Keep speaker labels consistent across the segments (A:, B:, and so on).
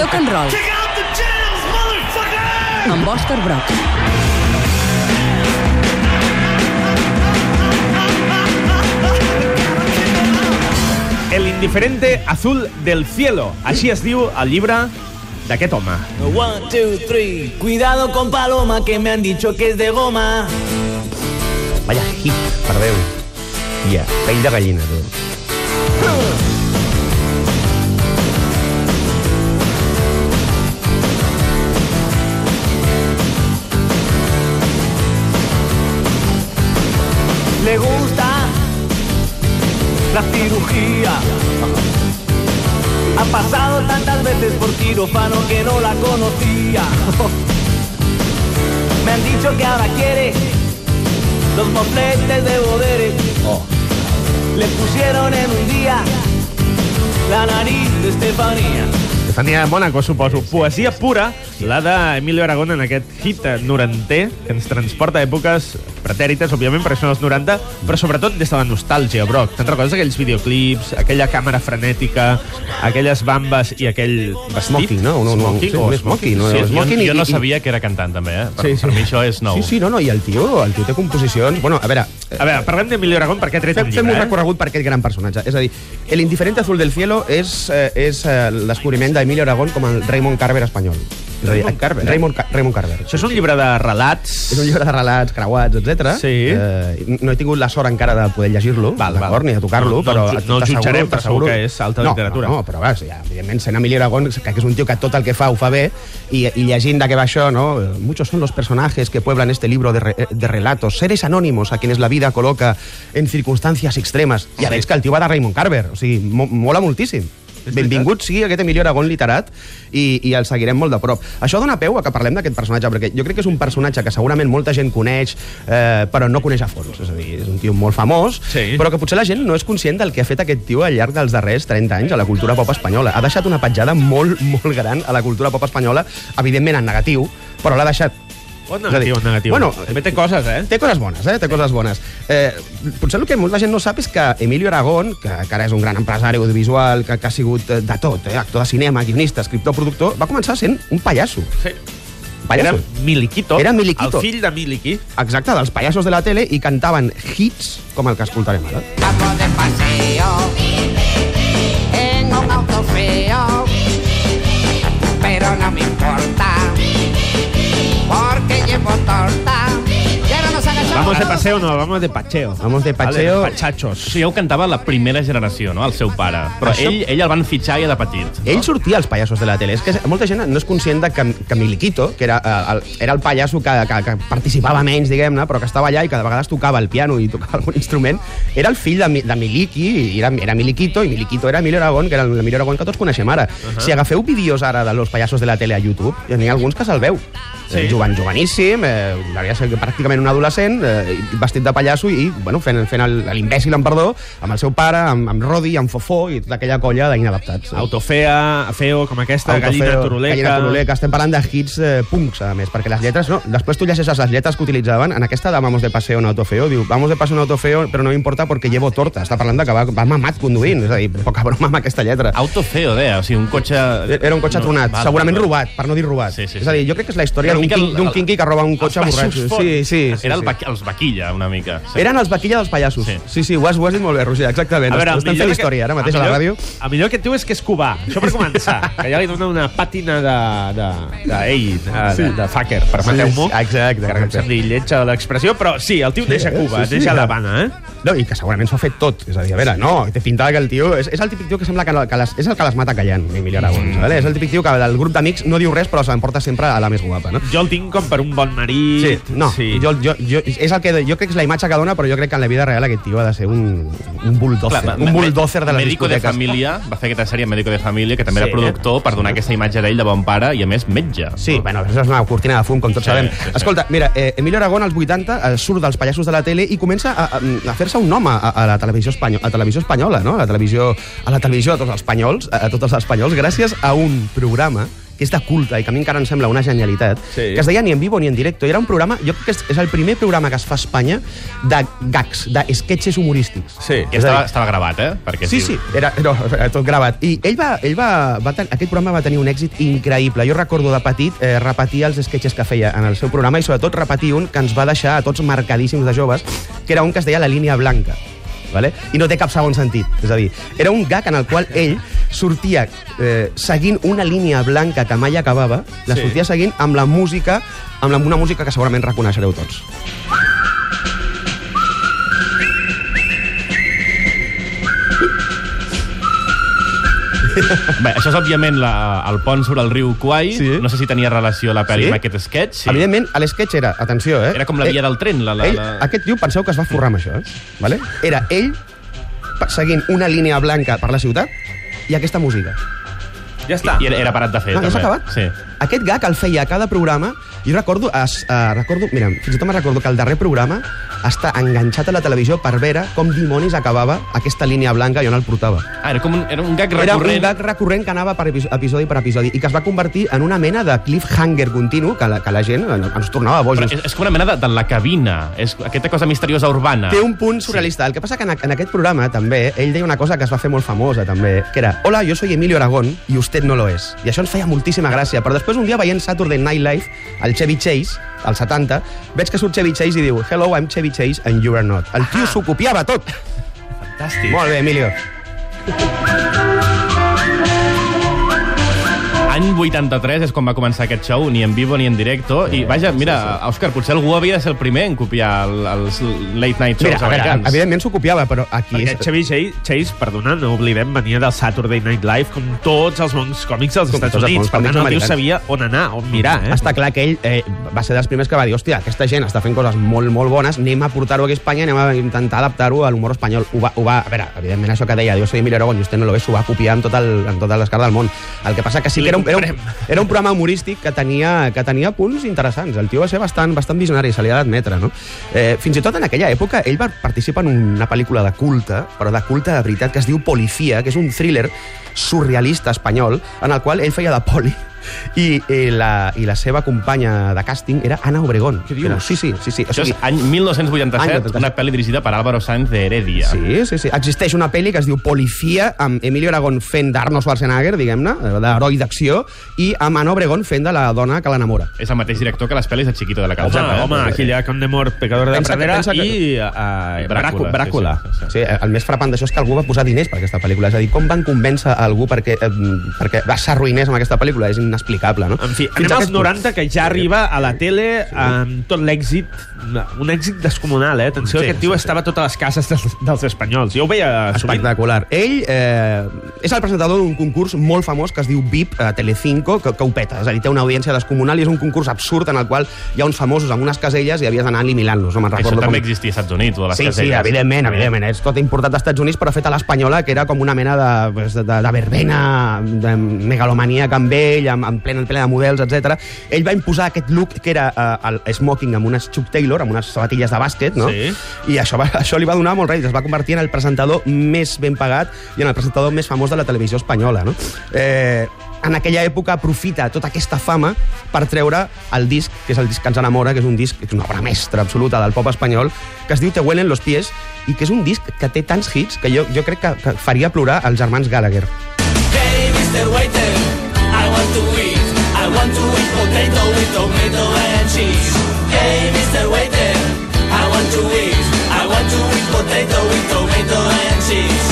A: Rock and Roll. Amb Òscar Broc.
B: El indiferente azul del cielo. Així es diu el llibre d'aquest home.
C: One, two, three. Cuidado con Paloma, que me han dicho que es de goma.
D: Vaya hit, per Déu. Ja, pell de gallina, tu.
C: Le gusta la cirugía. Ha pasado tantas veces por quirófano que no la conocía. Me han dicho que ahora quiere los mofletes de Bodere. Le pusieron en un día la nariz de Estefanía.
B: Estefania Mónaco, suposo. Poesia pura, la d'Emilio Aragón en aquest hit noranter, que ens transporta a èpoques pretèrites, òbviament, perquè són els 90, però sobretot des de la nostàlgia, Broc. Te'n recordes aquells videoclips, aquella càmera frenètica, aquelles bambes i aquell vestit?
D: Smoking, no? No, no,
B: Smoking
D: sí,
B: o
D: un
B: smoking?
D: no?
B: Sí,
E: Jo,
D: smoking i-
E: jo no sabia que era cantant, també, eh? Per,
B: Sí, sí.
E: per mi això és nou.
D: Sí, sí, no, no, i el tio, el tio té composicions... Bueno, a veure,
B: A veure, parlem d'Emilio Aragón perquè ha tret
D: Fem,
B: un
D: fem un
B: llibre, eh?
D: recorregut per aquest gran personatge. És a dir, El indiferente azul del cielo és, eh, és eh, el descobriment d'Emilio Aragón com el Raymond Carver espanyol.
B: Raymond Carver, eh?
D: Raymond, Ca- Raymond Carver.
B: Això és un llibre de relats...
D: És un llibre de relats creuats, etc.
B: Sí.
D: Eh, no he tingut la sort encara de poder llegir-lo, d'acord, ni de tocar-lo,
B: No, no
D: però...
B: ju- no el jutjarem, però segur que és alta
D: no,
B: literatura.
D: No, no, però va, ja, evidentment, sent Emilio Aragón, que és un tio que tot el que fa ho fa bé, i, i llegint de què va això, no? Muchos son los personajes que pueblan este libro de, re, de relatos, seres anónimos a quienes la vida coloca en circunstancias extremas. Ja veig que el tio va de Raymond Carver, o sigui, mo mola moltíssim. Benvingut sigui aquest Emilio Aragón literat i, i el seguirem molt de prop. Això dona peu a que parlem d'aquest personatge, perquè jo crec que és un personatge que segurament molta gent coneix, eh, però no coneix a fons. És a dir, és un tio molt famós,
B: Sí.
D: però que potser la gent no és conscient del que ha fet aquest tio al llarg dels darrers 30 anys a la cultura pop espanyola. Ha deixat una petjada molt, molt gran a la cultura pop espanyola, evidentment en negatiu, però l'ha deixat
B: O
D: És a dir,
B: negatiu, negatiu.
D: bueno,
B: també té coses, eh?
D: Té coses bones, eh? Té coses bones. Eh, potser el que molta gent no sap és que Emilio Aragón, que, que ara és un gran empresari audiovisual, que, que ha sigut eh, de tot, eh? actor de cinema, guionista, escriptor, productor, va començar sent un pallasso.
B: Sí.
D: Pallasso.
B: Era Miliquito.
D: Era Miliquito.
B: El fill de Miliqui.
D: Exacte, dels pallassos de la tele i cantaven hits com el que escoltarem ara.
F: Vamos de paseo en un auto feo, pero no me llevo torta.
B: Vamos de paseo, no, vamos de pacheo.
D: Vamos de pacheo.
B: Vale, pachachos.
E: Ja ho cantava la primera generació, no?, el seu pare. Però
D: Això-
E: ell, ell el van fitxar ja de petit. No?
D: Ell sortia als pallassos de la tele. És que molta gent no és conscient de que, que Miliquito, que era, eh, el, era el pallasso que, que, que participava menys, diguem-ne, però que estava allà i que de vegades tocava el piano i tocava algun instrument, era el fill de, de Miliki, i era, era Miliquito, i Miliquito era Emilio Aragón, que era el Emilio Aragón que tots coneixem ara. Uh -huh. Si agafeu vídeos ara de los pallassos de la tele a YouTube, n'hi ha alguns que se'l veu.
B: Sí.
D: Sí. Jugant joveníssim, eh, devia ser pràcticament un adolescent, eh, vestit de pallasso i bueno, fent, fent el- l'imbècil, amb perdó, amb el seu pare, amb, amb Rodi, amb Fofó i tota aquella colla d'inadaptats.
B: Autofea, feo, com aquesta, gallina
D: Autofeo,
B: turuleca...
D: Gallina turuleca. Estem parlant de hits eh, punks, a més, perquè les lletres, no, després tu llegeixes les lletres que utilitzaven, en aquesta de Vamos de paseo en autofeo, diu, vamos de paseo en autofeo, però no m'importa perquè llevo torta. Està parlant de que va, va mamat conduint, és a dir, poca broma amb aquesta lletra.
E: Autofeo, deia, o sigui, un cotxe...
D: Era un cotxe
E: No,
D: tronat,
E: val,
D: segurament
E: val.
D: robat, per no dir robat.
E: Sí, sí,
D: és a dir, jo crec que és la història d'un
E: el-
D: quinqui que roba un cotxe borratxo. Sí, sí, sí.
E: Era el
D: sí.
E: els vaquilla, una mica. Sí.
D: Eren els vaquilla dels pallassos.
E: Sí.
D: Sí, sí, ho has, ho has dit molt bé, Roger, exactament.
B: A veure,
D: Estem fent història ara mateix
B: el
D: a la ràdio.
B: El millor que et diu és que és cubà. Això per començar. que ja li dona una pàtina de... de, de, ei, de, de, de fucker, permeteu-m'ho.
D: Sí, exacte,
B: Que em sembli lletja l'expressió, però sí, el tio
D: Sí,
B: neix a
D: eh?
B: Cuba,
D: Sí, sí,
B: a l'Havana, eh?
D: No, i que segurament s'ho ha fet tot. És a dir, a veure, no, té pinta que el tio... És, és el típic tio que sembla que, que les, és el que les mata callant, Emilio Aragón. Mm. És el típic tio que del grup d'amics no diu res, però s'emporta sempre a la més guapa, no?
B: Jo el tinc com per un bon marit.
D: Sí, no,
B: sí.
D: Jo, jo, jo, és el que, jo crec que és la imatge que dona, però jo crec que en la vida real aquest tio ha de ser un, un bulldozer,
E: Clar,
D: un bulldozer de les
E: Médico de. Família, va fer aquesta sèrie Médico de Família, que també
B: Sí,
E: era productor, per donar aquesta imatge d'ell de bon pare i, a més, metge.
D: Sí, bueno, això és una cortina de fum, com tots
E: Sí,
D: sabem.
E: sí, sí.
D: Escolta, mira, eh, Emilio Aragón als 80 eh, surt dels pallassos de la tele i comença a, a, a fer-se un nom a, a la televisió espanyola, a televisió espanyola, no? A la televisió, a la televisió a tots els espanyols, a tots els espanyols, gràcies a un programa que és de culte i que a mi encara em sembla una genialitat,
B: Sí.
D: que es deia Ni en vivo ni en directo. I era un programa, jo crec que és, és el primer programa que es fa a Espanya de gags, de sketches humorístics.
B: Sí.
E: I estava, estava gravat, eh? Perquè
D: Sí, sí, era, no, era tot gravat. I ell va, ell va, va ten, aquest programa va tenir un èxit increïble. Jo recordo de petit eh, repetir els sketches que feia en el seu programa i sobretot repetir un que ens va deixar a tots marcadíssims de joves, que era un que es deia La línia blanca. Vale? I no té cap segon sentit. És a dir, era un gag en el qual ell sortia eh, seguint una línia blanca que mai acabava, la
B: Sí.
D: sortia seguint amb la música, amb la, una música que segurament reconeixereu tots.
E: Bé, això és òbviament la, el pont sobre el riu Kwai.
D: Sí.
E: No sé si tenia relació la pel·li
D: Sí.
E: amb aquest sketch.
D: Sí. Evidentment, l'esquetx era, atenció, eh?
E: Era com la via del tren. La, la,
D: ell,
E: la...
D: Aquest tio, penseu que es va forrar amb això, eh? Vale? Era ell seguint una línia blanca per la ciutat i aquesta música.
B: Ja està.
E: I era, era parat de fer,
D: No, ja s'ha acabat?
E: Sí.
D: Aquest gag el feia a cada programa i jo recordo, es, uh, recordo, mira, fins i tot me recordo que el darrer programa està enganxat a la televisió per veure com dimonis acabava aquesta línia blanca i on el portava.
E: Ah, era com un, era un gag
D: Era
E: recurrent.
D: un gag recurrent que anava per epi- episodi per episodi i que es va convertir en una mena de cliffhanger continu que la, que la gent eh, ens tornava
E: Però
D: bojos.
E: és, és com una mena de, de la cabina. És aquesta cosa misteriosa urbana.
D: Té un punt surrealista. El que passa que en, en aquest programa, també, ell deia una cosa que es va fer molt famosa, també, que era Hola, yo soy Emilio Aragón y usted no lo es. I això ens feia moltíssima gràcia. Però després, un dia, veient Saturday Night Live, el Chevy Chase, als 70, veig que surt Chevy Chase i diu Hello, I'm Chevy Chase and you are not. El tio s'ho copiava tot.
E: Fantàstic.
D: Molt bé, Emilio.
E: Any 83 és quan va començar aquest show, ni en vivo ni en directo. I vaja, mira, Òscar, potser algú havia de ser el primer en copiar el, els late night shows
D: Mira, a veure,
E: americans.
D: evidentment s'ho copiava, però aquí...
B: Perquè
D: és-
B: Chevy Chase, Chase, perdona, no oblidem, venia del Saturday Night Live com tots els bons còmics dels
D: Com
B: Estats Units. Per tant, el tio
D: americans.
B: sabia on anar, on mirar, eh?
D: Està clar que ell eh, va ser dels primers que va dir hòstia, aquesta gent està fent coses molt, molt bones, anem a portar-ho aquí a Espanya, anem a intentar adaptar-ho a l'humor espanyol. Ho va, ho va, a veure, evidentment això que deia, jo soy Emilio Aragón i usted no lo ve, s'ho va copiar amb, tot el, amb totes les cares del món. El que passa que sí que era un, era un, era un programa humorístic que tenia, que tenia punts interessants. El tio va ser bastant, bastant visionari, se li ha d'admetre, no? Eh, fins i tot en aquella època ell va participar en una pel·lícula de culte, però de culte de veritat, que es diu Policía, que és un thriller surrealista espanyol, en el qual ell feia de poli i, i, la, i la seva companya de càsting era Ana Obregón.
B: Què dius?
D: Era- Sí, sí, sí. sí. O
E: Això és
D: sigui,
E: any 1987,
D: Any
E: una pel·li dirigida per Álvaro Sáenz de Heredia.
D: Sí, sí, sí. Existeix una pel·li que es diu Policía, amb Emilio Aragón fent d'Arnold Schwarzenegger, diguem-ne, d'heroi d'acció, i amb Ana Obregón fent de la dona que l'enamora.
E: És el mateix director que les pel·lis de Chiquito de la
B: Home,
E: Calzada. eh?
B: home, aquí hi ha Condemor, Pecador de
D: Pensa que-
B: Pradera
D: que-
B: i uh, Bràcula. Bràcula.
E: Sí, sí, sí.
D: Sí, el més frapant d'això és que algú va posar diners per aquesta pel·lícula. És a dir, com van convèncer a algú perquè, eh, perquè s'arruïnés amb aquesta pel·lícula? És inexplicable, no?
B: En fi,
D: Fins
B: anem als
D: aquest punt.
B: 90, que ja arriba a la tele amb tot l'èxit, un èxit descomunal, eh? Atenció,
D: Sí,
B: aquest tio
D: sí, sí.
B: estava a totes les cases dels, dels espanyols. Jo ho veia sovint.
D: Espectacular. Ell eh, és el presentador d'un concurs molt famós que es diu VIP a Telecinco, que, que ho peta. És a dir, té una audiència descomunal i és un concurs absurd en el qual hi ha uns famosos amb unes caselles i havies d'anar eliminant-los. No me'n
E: Això
D: recordo
E: també
D: com...
E: existia als Estats Units, o de les
D: Sí, sí,
E: caselles.
D: evidentment, evidentment. És tot importat dels Estats Units, però fet a l'espanyola, que era com una mena de, pues, de, de verbena, de megalomania amb ell, amb, amb plena, plena de models, etc. Ell va imposar aquest look que era eh, el smoking amb unes Chuck Taylor, amb unes sabatilles de bàsquet, no?
B: Sí.
D: I això, va, això li va donar molt rèdit. Es va convertir en el presentador més ben pagat i en el presentador més famós de la televisió espanyola, no? Eh, en aquella època aprofita tota aquesta fama per treure el disc, que és el disc que ens enamora, que és un disc, que és una obra mestra absoluta del pop espanyol, que es diu Te huelen los pies, i que és un disc que té tants hits que jo, jo crec que, que faria plorar els germans Gallagher.
C: Hey, Mr. Waiter, I want to eat. I want to eat potato with tomato and cheese. Hey, Mr. Waiter, I want to eat. I want to eat potato with tomato and cheese.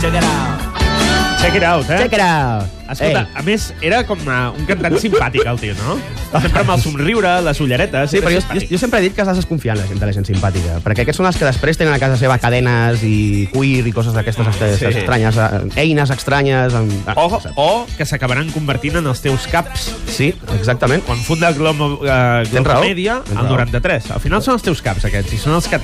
C: Check it out.
B: Check it out, eh?
D: Check it out!
B: Escolta,
D: Ei.
B: a més, era com uh, un cantant simpàtic, el tio, no? Sempre amb el somriure, les ulleretes...
D: Sí, però jo, jo, jo sempre he dit que has de desconfiar en la gent, de la gent simpàtica, perquè aquests són els que després tenen a casa seva cadenes i cuir i coses d'aquestes
B: Sí.
D: sí. estranyes, eh, eines estranyes... Amb... Ah,
B: O, o que s'acabaran convertint en els teus caps
D: Sí, exactament.
B: quan funda. Glomèdia
D: Tens
B: al
D: raó.
B: 93. Al final són els teus caps, aquests, i són els que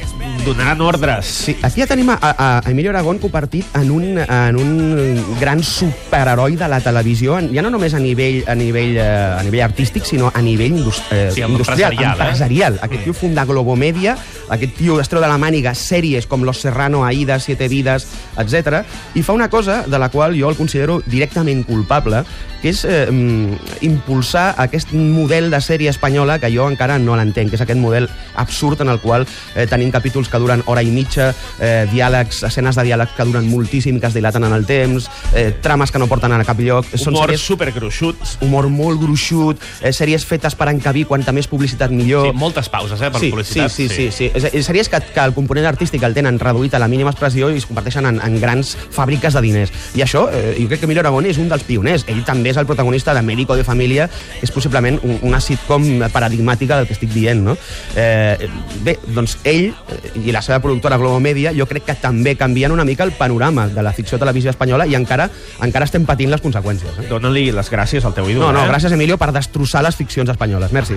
B: donaran ordres.
D: Sí, aquí ja tenim a, a, a Emilio Aragón convertit en un, en un gran superheroi de la televisió televisió, ja no només a nivell, a nivell, eh, a nivell artístic, sinó a nivell indus eh,
E: Sí,
D: industrial,
E: empresarial, eh?
D: empresarial. Aquest tio funda Globomèdia, aquest tio es treu de la màniga sèries com Los Serrano, Aida, Siete Vidas, etc. i fa una cosa de la qual jo el considero directament culpable, que és eh, mm, impulsar aquest model de sèrie espanyola que jo encara no l'entenc, que és aquest model absurd en el qual eh, tenim capítols que duren hora i mitja, eh, diàlegs, escenes de diàleg que duren moltíssim, que es dilaten en el temps, eh, trames que no porten a cap lloc. Són
B: Humor
D: sèries
B: supergruixut.
D: humor molt gruixut, eh, sèries fetes per encabir quanta més publicitat millor.
E: Sí, moltes pauses, eh, per
D: sí,
E: publicitat.
D: Sí, sí, sí. sí. És sèries que, que el component artístic el tenen reduït a la mínima expressió i es converteixen en, en grans fàbriques de diners. I això, eh, jo crec que Emilio Aragón és un dels pioners. Ell també és el protagonista de Médico de Família, que és possiblement un, una sitcom paradigmàtica del que estic dient, no? Eh, bé, doncs ell eh, i la seva productora Globomèdia jo crec que també canvien una mica el panorama de la ficció televisió espanyola i encara encara estem patint les conseqüències. Eh?
B: Dóna-li les gràcies al teu ídol.
D: No, no,
B: eh?
D: gràcies, Emilio, per destrossar les ficcions espanyoles. Merci.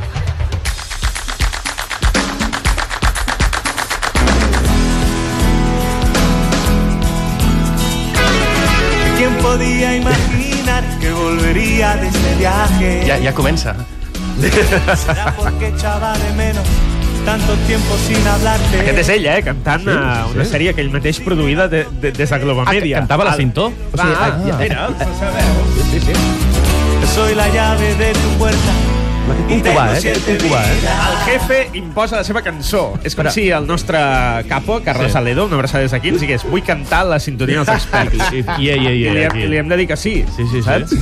C: ¿Quién podía imaginar que volvería de este viaje?
E: Ja, ja comença.
C: Será porque echaba de menos tanto tiempo sin hablarte.
B: Aquest és ell, eh? Cantant sí,
D: sí.
B: una sèrie que ell mateix produïda de, de, des de Globomèdia.
E: Ah, cantava la Cinto?
D: O sigui,
B: Ah,
D: ah,
B: mira.
D: Sí, sí.
C: Soy la llave de tu puerta.
D: Un cubà, eh? Un cubà, eh?
B: El jefe imposa la seva cançó. És com
D: Però-
B: si el nostre capo, Carles
E: Sí.
B: Aledo, una abraçada des d'aquí, ens digués vull cantar la sintonia dels experts.
E: I, i, i, i,
B: I li, hem. I li hem de dir que sí,
E: Sí, sí, sí.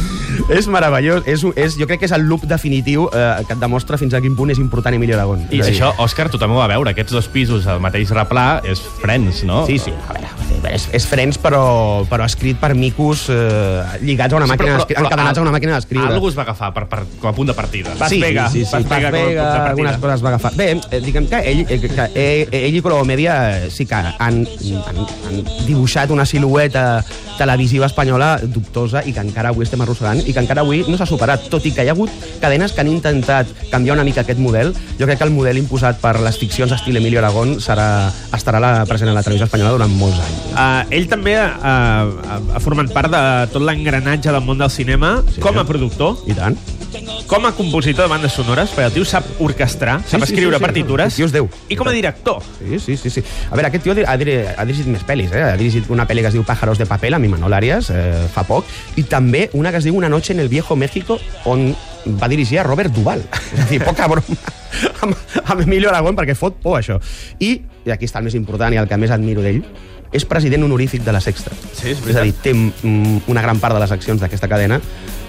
D: És meravellós. És, és, jo crec que és el loop definitiu eh, que et demostra fins a quin punt és important Emilio Aragón.
E: I això, Òscar, tothom ho va veure. Aquests dos pisos al mateix replà és Friends, no?
D: Sí, sí. A veure, és, és Friends, però, però escrit per micos eh, lligats a una màquina,
E: però-
D: d'escri-
E: però-
D: encadenats a una màquina d'escriure.
E: Algú es va agafar per, per, com a punt de partida.
B: Vas
D: sí,
B: pega,
D: sí, sí,
B: vas
D: sí,
B: pega com a punt de partida.
D: algunes coses va agafar. Bé, eh, diguem que ell, eh, que ell, ell i Colomèdia eh, sí que han, han dibuixat una silueta televisiva espanyola dubtosa i que encara avui estem arrossegant i que encara avui no s'ha superat, tot i que hi ha hagut cadenes que han intentat canviar una mica aquest model. Jo crec que el model imposat per les ficcions estil Emilio Aragón serà, estarà la, present a la televisió espanyola durant molts anys.
B: Uh, ell també uh, ha, ha format part de tot l'engranatge del món del cinema
D: Sí.
B: com a productor,
D: I tant.
B: Com a compositor de bandes sonores, perquè el tio sap orquestrar,
D: Sí,
B: sap
D: sí,
B: escriure
D: sí, sí.
B: partitures,
D: tio és Déu.
B: i com a director.
D: Sí, sí, sí, sí. A veure, aquest tio ha, diri- ha dirigit més pel·lis, eh? Ha dirigit una pel·li que es diu Pájaros de papel, amb Imanol Arias, eh, fa poc, i també una que es diu Una noche en el viejo México, on va dirigir a Robert Duval. És a dir, poca broma amb, amb Emilio Aragón, perquè fot por, això. I, i aquí està el més important i el que més admiro d'ell, és president honorífic de la Sexta.
B: Sí, és
D: és a dir, té mm, una gran part de les accions d'aquesta cadena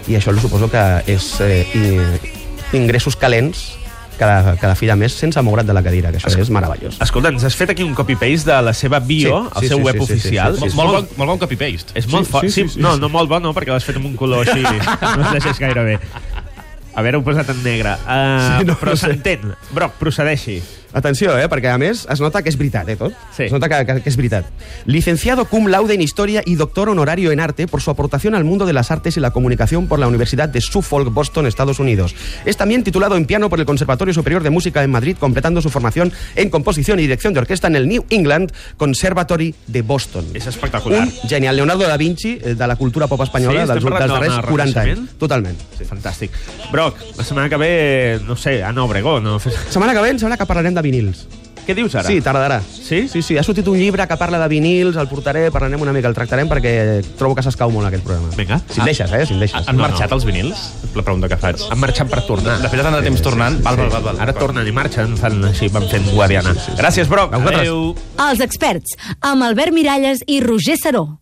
D: i això suposo que és eh, i- ingressos calents cada, cada fi de mes sense moure't de la cadira, que això és meravellós.
B: Escolta, ens has fet aquí un copy-paste de la seva bio,
D: Sí,
B: al
D: sí,
B: seu
D: sí,
B: web
D: sí, sí,
B: oficial.
D: sí, sí,
B: És
E: Molt, molt,
B: molt,
E: bon, molt bon copy-paste.
B: és molt
D: Sí,
B: fort.
D: sí,
B: Sí,
D: sí, sí,
B: no,
D: sí.
B: no molt bo, no, perquè l'has fet amb un color així. No es llegeix gaire bé. Haver-ho posat en negre. Uh,
D: Sí, no,
B: però
D: no sé.
B: s'entén. Broc, procedeixi.
D: Atenció, eh, perquè a més es nota que és veritat, eh, tot.
B: Sí.
D: Es nota que, que, que es veritat. Licenciado cum laude en Historia y doctor honorario en Arte por su aportación al mundo de las artes y la comunicación por la Universidad de Suffolk, Boston, Estados Unidos. Es también titulado en piano por el Conservatorio Superior de Música en Madrid, completando su formación en composición y dirección de orquesta en el New England Conservatory de Boston.
B: És espectacular.
D: Un genial. Leonardo da Vinci, eh, de la cultura pop espanyola
B: Sí,
D: dels, dels
B: del
D: darrers 40 anys. Totalment.
B: Sí, fantàstic. Broc, la setmana que ve, no sé, Anna Obregón. No?
D: Setmana que ve em sembla que parlarem de vinils.
B: Què dius ara?
D: Sí, tardarà.
B: Sí?
D: Sí, sí, ha sortit un llibre que parla de vinils, el portaré, parlarem una mica, el tractarem perquè trobo que s'escau molt aquest programa.
B: Vinga.
D: Si em deixes, eh, si em deixes.
E: Han
B: No,
E: marxat
B: no.
E: els vinils? La pregunta que faig.
B: Han marxat per tornar.
E: De fet, han de temps tornant. Val, val, val, val.
B: Ara tornen i marxen, fan així, van fent guardiana. Gràcies, Broc. Adéu.
A: Els experts, amb Albert Miralles i Roger Saró.